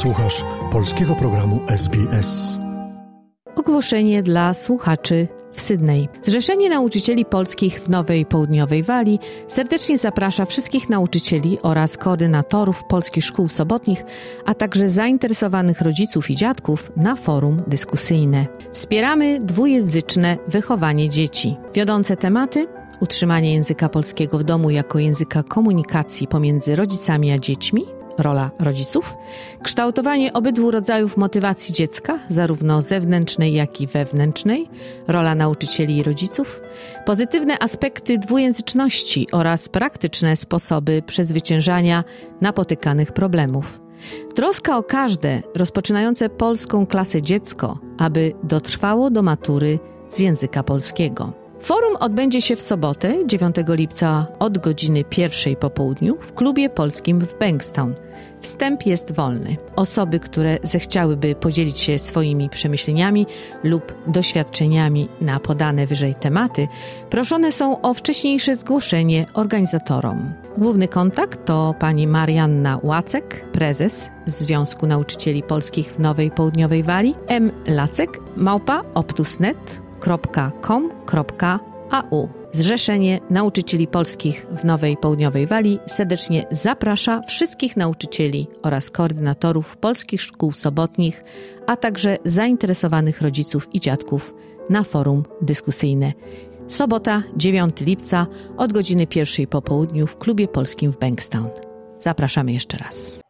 Słuchasz polskiego programu SBS. Ogłoszenie dla słuchaczy w Sydney. Zrzeszenie Nauczycieli Polskich w Nowej Południowej Walii serdecznie zaprasza wszystkich nauczycieli oraz koordynatorów polskich szkół sobotnich, a także zainteresowanych rodziców i dziadków na forum dyskusyjne. Wspieramy dwujęzyczne wychowanie dzieci. Wiodące tematy utrzymanie języka polskiego w domu jako języka komunikacji pomiędzy rodzicami a dziećmi, rola rodziców, kształtowanie obydwu rodzajów motywacji dziecka, zarówno zewnętrznej, jak i wewnętrznej, rola nauczycieli i rodziców, pozytywne aspekty dwujęzyczności oraz praktyczne sposoby przezwyciężania napotykanych problemów. Troska o każde rozpoczynające polską klasę dziecko, aby dotrwało do matury z języka polskiego. Forum odbędzie się w sobotę, 9 lipca od godziny pierwszej po południu w klubie polskim w Bankstown. Wstęp jest wolny. Osoby, które zechciałyby podzielić się swoimi przemyśleniami lub doświadczeniami na podane wyżej tematy, proszone są o wcześniejsze zgłoszenie organizatorom. Główny kontakt to pani Marianna Łacek, prezes Związku Nauczycieli Polskich w Nowej Południowej Walii, M. Lacek, małpa optusnet Zrzeszenie Nauczycieli Polskich w Nowej Południowej Walii serdecznie zaprasza wszystkich nauczycieli oraz koordynatorów polskich szkół sobotnich, a także zainteresowanych rodziców i dziadków na forum dyskusyjne. Sobota, 9 lipca od godziny pierwszej po południu w klubie polskim w Bankstown. Zapraszamy jeszcze raz.